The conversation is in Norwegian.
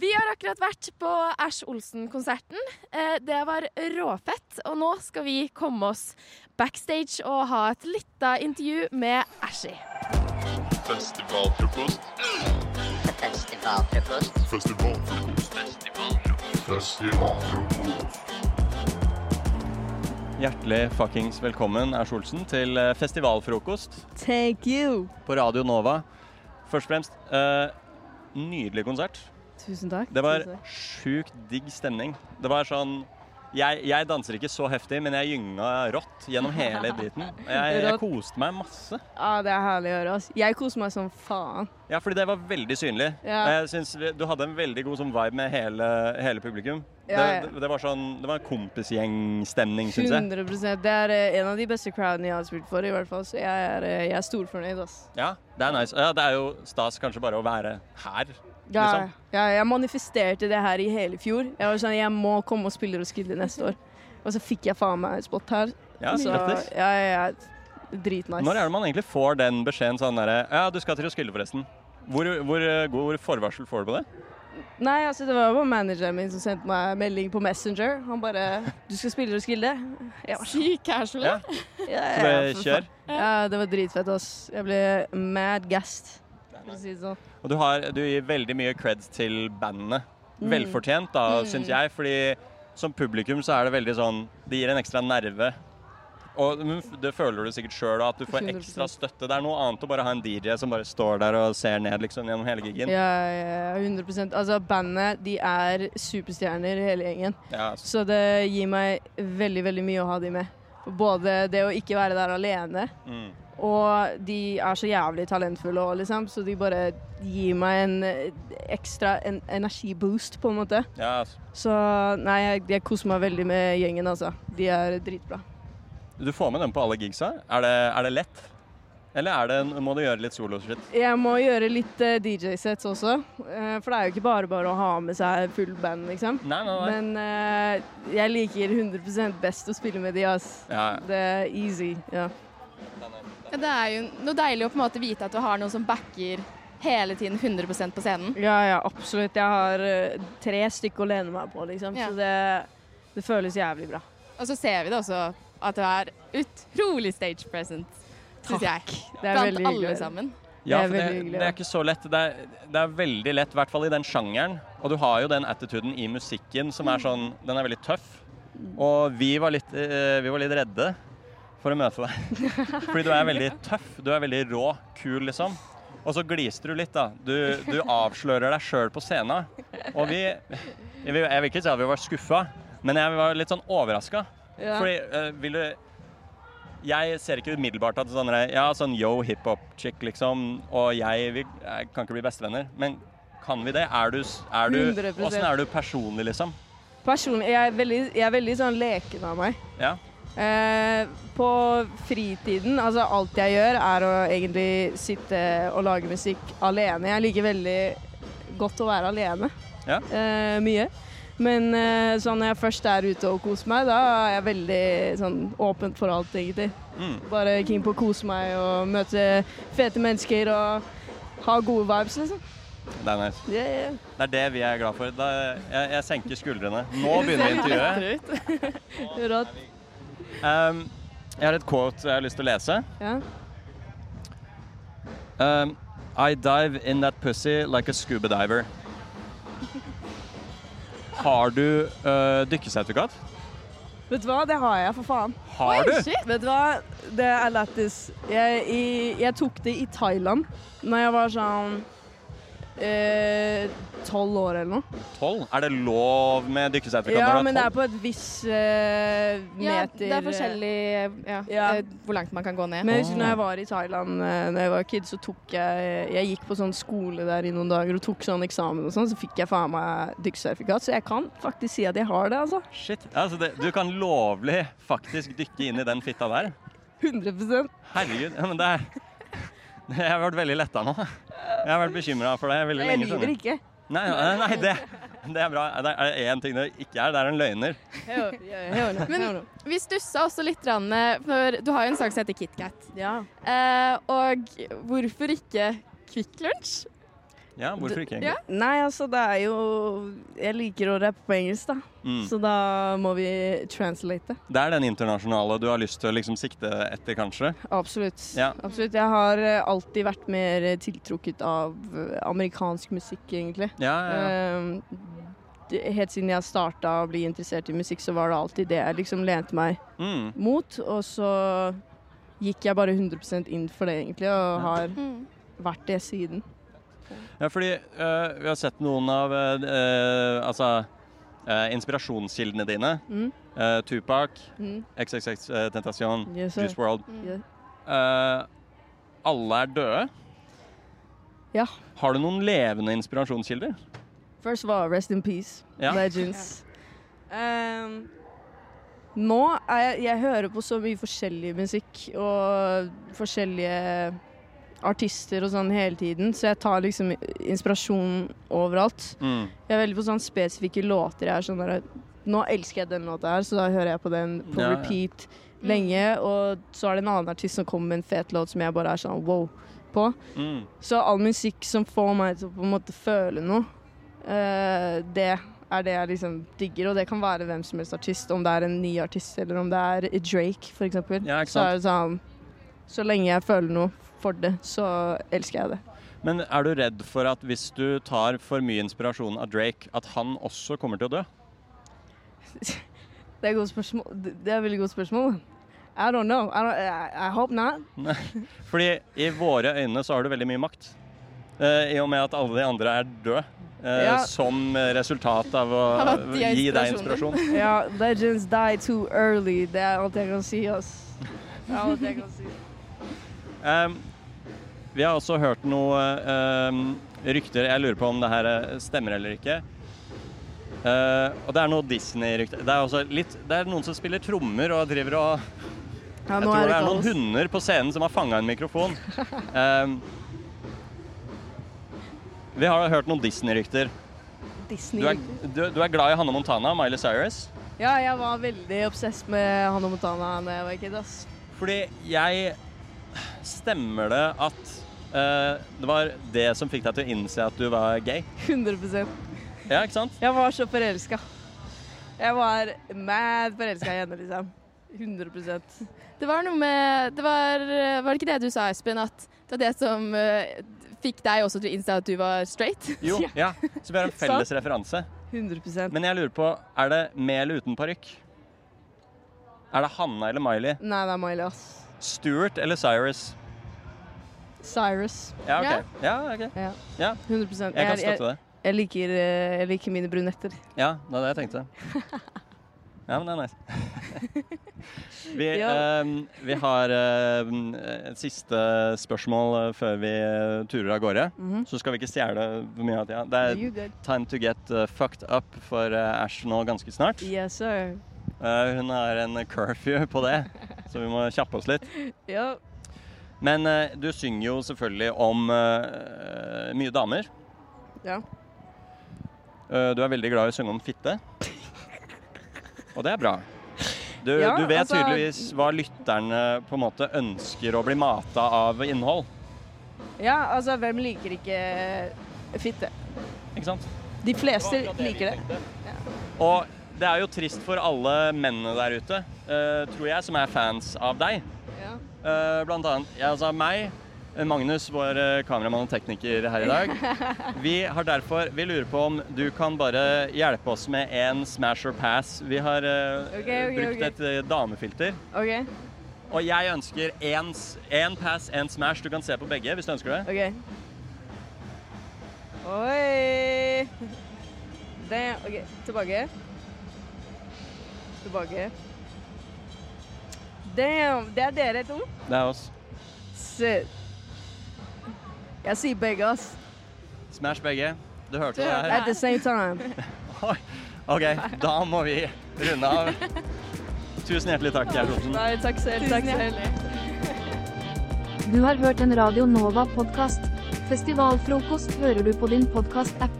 Vi har akkurat vært på Æsj Olsen-konserten. Eh, det var råfett. Og nå skal vi komme oss backstage og ha et lite intervju med Æsji. Festivalfrokost. Festivalfrokost. Festivalfrokost. Festivalfrokost. Hjertelig fuckings velkommen Æsj Olsen, til eh, festivalfrokost Thank you. på Radio Nova. Først og fremst, eh, nydelig konsert. Tusen takk. Det var sjukt digg stemning. Det var sånn jeg, jeg danser ikke så heftig, men jeg gynga rått gjennom hele driten. Jeg, jeg koste meg masse. ah, det er herlig å høre. ass. Jeg koste meg som faen. Ja, fordi det var veldig synlig. Ja. Jeg synes Du hadde en veldig god sånn vibe med hele, hele publikum. Ja, ja. Det, det, det var sånn, det var en kompisgjengstemning, syns jeg. 100% Det er eh, en av de beste crowdene jeg har spilt for, i hvert fall. Så jeg er, eh, jeg er storfornøyd, ass. Ja, det er nice. Ja, det er jo stas kanskje bare å være her. Ja, Liksom. ja, jeg manifesterte det her i hele fjor. Jeg var sånn, jeg må komme og spille Roskilde neste år. Og så fikk jeg faen meg spot her. Ja, så ja, ja, ja, dritnice. Når er det man egentlig får den beskjeden sånn derre Ja, du skal til Roskilde, forresten. Hvor, hvor eh, god forvarsel får du på det? Nei, altså det var bare manageren min som sendte meg melding på Messenger. Han bare 'Du skal spille Roskilde?' skille var sånn, casual. Ja. ja, ja, det kjør. Ja, det var dritfett, ass. Jeg ble mad gassed, for å si det sånn. Og du, har, du gir veldig mye creds til bandene. Velfortjent, da, syns jeg. Fordi som publikum så er det veldig sånn Det gir en ekstra nerve. Og det føler du sikkert sjøl, at du får ekstra støtte. Det er noe annet å bare ha en DJ som bare står der og ser ned liksom gjennom hele gigen. Ja, ja, 100% Altså, bandet, de er superstjerner, hele gjengen. Ja, Så det gir meg veldig, veldig mye å ha de med. Både det å ikke være der alene, mm. Og de er så jævlig talentfulle òg, liksom. Så de bare gir meg en eh, ekstra en energiboost, på en måte. ja, altså. Så nei, jeg, jeg koser meg veldig med gjengen, altså. De er dritbra. Du får med dem på alle gigsa. Er det, er det lett? Eller er det, må du gjøre litt soloshit? Jeg må gjøre litt uh, DJ-sets også, Uh, for det er jo ikke bare bare å ha med seg full band, liksom. Nei, nei, nei. Men uh, jeg liker 100% best å spille med de, ass. Ja, Det er easy. ja. Ja, det er jo noe deilig å på en måte vite at du har noen som backer hele tiden 100% på scenen. Ja, ja, absolutt. Jeg har eh, tre stykker å lene meg på, liksom. Ja. Så det, det føles jævlig bra. Og så ser vi det også at du er utrolig stage present, syns jeg. Det er Blant veldig alle hyggelig. sammen. Ja, Det er for det, det er ikke så lett. Det er, det er veldig lett, i hvert fall i den sjangeren. Og du har jo den attituden i musikken som er sånn Den er veldig tøff. Og vi var litt, eh, vi var litt redde for å møte deg. Fordi du er veldig tøff. Du er veldig rå, kul, liksom. Og så gliser du litt, da. Du, du avslører deg sjøl på scenen. Og vi Jeg vil, ikke si at vi var skuffa, men jeg var litt sånn overraska. Ja. Fordi uh, vil du jeg ser ikke umiddelbart at sånn, ja, sånn yo hiphop-chick, liksom, og jeg, vi jeg kan ikke bli bestevenner. Men kan vi det? Er du, er du, 100%. Åssen er du personlig, liksom? Personlig, jeg er veldig, jeg er veldig sånn leken av meg. Ja. Eh, på fritiden, altså alt jeg gjør, er å egentlig sitte og lage musikk alene. Jeg liker veldig godt å være alene. Ja. Eh, mye. Men eh, sånn når jeg først er ute og koser meg, da er jeg veldig sånn åpent for alt, egentlig. Mm. Bare keen på å kose meg og møte fete mennesker og ha gode vibes, liksom. Det er nice. Yeah, yeah. Det er det vi er glad for. Da, jeg, jeg senker skuldrene. Nå begynner intervjuet. Rått. Um, jeg har et quote jeg har lyst til å lese. Ja. Um, I dive in that pussy like a scuba diver. Har du uh, dykkesertifikat? Vet du hva, det har jeg, for faen. Har du? Vet du hva, det er lættis. Jeg, jeg, jeg tok det i Thailand når jeg var sånn tolv år eller noe. Tolv? Er det lov med dykkesertifikat Ja, men det er på et visst eh, meter Ja, det er forskjellig ja, Ja. eh, hvor langt man kan gå ned. Men jeg husker når jeg var i Thailand da jeg var kid, så tok jeg Jeg gikk på sånn skole der i noen dager og tok sånn eksamen og sånn, så fikk jeg faen meg dykkesertifikat. Så jeg kan faktisk si at jeg har det, altså. Shit. Altså det, du kan lovlig faktisk dykke inn i den fitta der. 100% Herregud. Ja, men det er Jeg har vært veldig letta nå. Jeg har vært bekymra for det veldig Jeg lenge. lyver skjønner du. ikke. Nei, nei, det, det er bra. Det er én ting det ikke er. Det er en løgner. Men-. Vi stussa også litt, grann, for du har jo en sak som heter KitKat. Ja. Eh, og hvorfor ikke Kvikk Lunsj? Ja, hvorfor ikke? Ja. Nei, altså, det er jo Jeg liker å rappe på engelsk, da. Mm. Så da må vi translate. Det er den internasjonale du har lyst til å liksom sikte etter, kanskje? Absolutt. Ja. Absolutt. Jeg har eh, alltid vært mer tiltrukket av eh, amerikansk musikk, egentlig. Ja, ja, ja. Eh, helt siden jeg starta å bli interessert i musikk, så var det alltid det jeg liksom lente meg Mm. mot. Og så gikk jeg bare 100% inn for det, egentlig, og har Mm. vært det siden. Ja, fordi uh, vi har sett noen av eh, eh, altså, uh, inspirasjonskildene dine. Mm. Tupac, Mm. XXX uh, Tentasjon, Yes. Juice World. Eh, alle er døde. Ja. Har du noen levende inspirasjonskilder? First of all, rest in peace. Ja. Legends. Um, nå er jeg Jeg hører på så mye forskjellig musikk og forskjellige artister og sånn hele tiden, så jeg tar liksom inspirasjon overalt. Mm. Jeg er veldig på sånn spesifikke låter. Jeg er sånn der, Nå elsker jeg den låta her, så da hører jeg på den på Ja, ja. repeat lenge. Og så er det en annen artist som kommer med en fet låt som jeg bare er sånn wow på. Mm. Så all musikk som får meg til å på en måte føle noe, uh, det er det jeg liksom digger. Og det kan være hvem som helst artist, om det er en ny artist eller om det er Drake f.eks. Ja, så er det sånn Så lenge jeg føler noe for det, så elsker jeg det. Men er du redd for at hvis du tar for mye inspirasjon av Drake, at han også kommer til å dø? Det er et godt spørsmål. Det er et veldig godt spørsmål. I don't know. I, don't, I, I hope not. Fordi i våre øyne så har du veldig mye makt. Eh, I og med at alle de andre er døde. eh, Ja. Som resultat av å gi deg inspirasjon. Ja, legends die too early. Det er alt jeg kan si, ass. Det er alt jeg kan si. Um, vi har også hørt noen um, rykter Jeg lurer på om det her eh, stemmer eller ikke. Eh, og det er noe Disney-rykter. Det Det er noen som spiller trommer og driver og Ja, Jeg tror det er noen hunder på scenen som har fanga en mikrofon. Um, vi har hørt noen Disney-rykter. Disney. Du, du, du er glad i Hanne Montana, Miley Cyrus. Ja, jeg var veldig obsess med Hanne Montana da jeg var kid. Fordi jeg Stemmer det at uh, det var det som fikk deg til å innse at du var gay? 100% Ja, ikke sant? Jeg var så forelska. Jeg var mad forelska i henne, liksom. 100% Det var noe med det var, var det ikke det du sa, Espen? At det var det som uh, fikk deg også til å innse at du var straight? Jo, ja. Så vi har en felles referanse. 100% Men jeg lurer på, er det med eller uten parykk? Er det Hanna eller Miley? Nei, det er Miley, ass. Stuart eller Cyrus? Cyrus. Ja, OK. Ja, okay. Ja. Ja, 100% jeg kan støtte det. jeg, liker, eh, jeg liker mine brunetter. Ja, det var det jeg tenkte. Ja, men det er nice. Vi, ehm, vi har ehm, et siste spørsmål eh, før vi eh, turer av gårde. Mhm. Så skal vi ikke stjele for mye av tida. Det er time to get uh, fucked up for uh, Ash nå ganske snart. Yes, sir. Uh, hun har en curfew på det, så vi må kjappe oss litt. Ja. Men eh, du synger jo selvfølgelig om eh, mye damer. ja. Eh, du er veldig glad i å synge om fitte. Og det er bra. Du, Ja, du vet altså- tydeligvis hva lytterne på en måte ønsker å bli mata av innhold. ja, altså, hvem liker ikke fitte? Ikke sant? De fleste Det det liker det. Ja. Og det er jo trist for alle mennene der ute, tror jeg, som er fans av deg. Ja. Eh, blant annet jeg, altså meg, eh, Magnus, vår eh, kameramann og tekniker her i dag. Vi har derfor, vi lurer på om du kan bare hjelpe oss med en smash or pass. Vi har eh, okay, ok, brukt okay. et eh, damefilter. OK. Og jeg ønsker én pass, én smash. Du kan se på begge hvis du ønsker det. Okay. Oi! Det OK, tilbake. Tilbake. Damn! Det er dere to? Det er oss. Shit. Jeg sier begge, ass. Smash begge. Du hørte det her. At the same time. OK, da må vi runde av. Tusen hjertelig takk, Geir Thomsen. Nei, takk selv. Tusen Takk selv. Du har hørt en Radio Nova-podkast. Festivalfrokost hører du på din podkast-app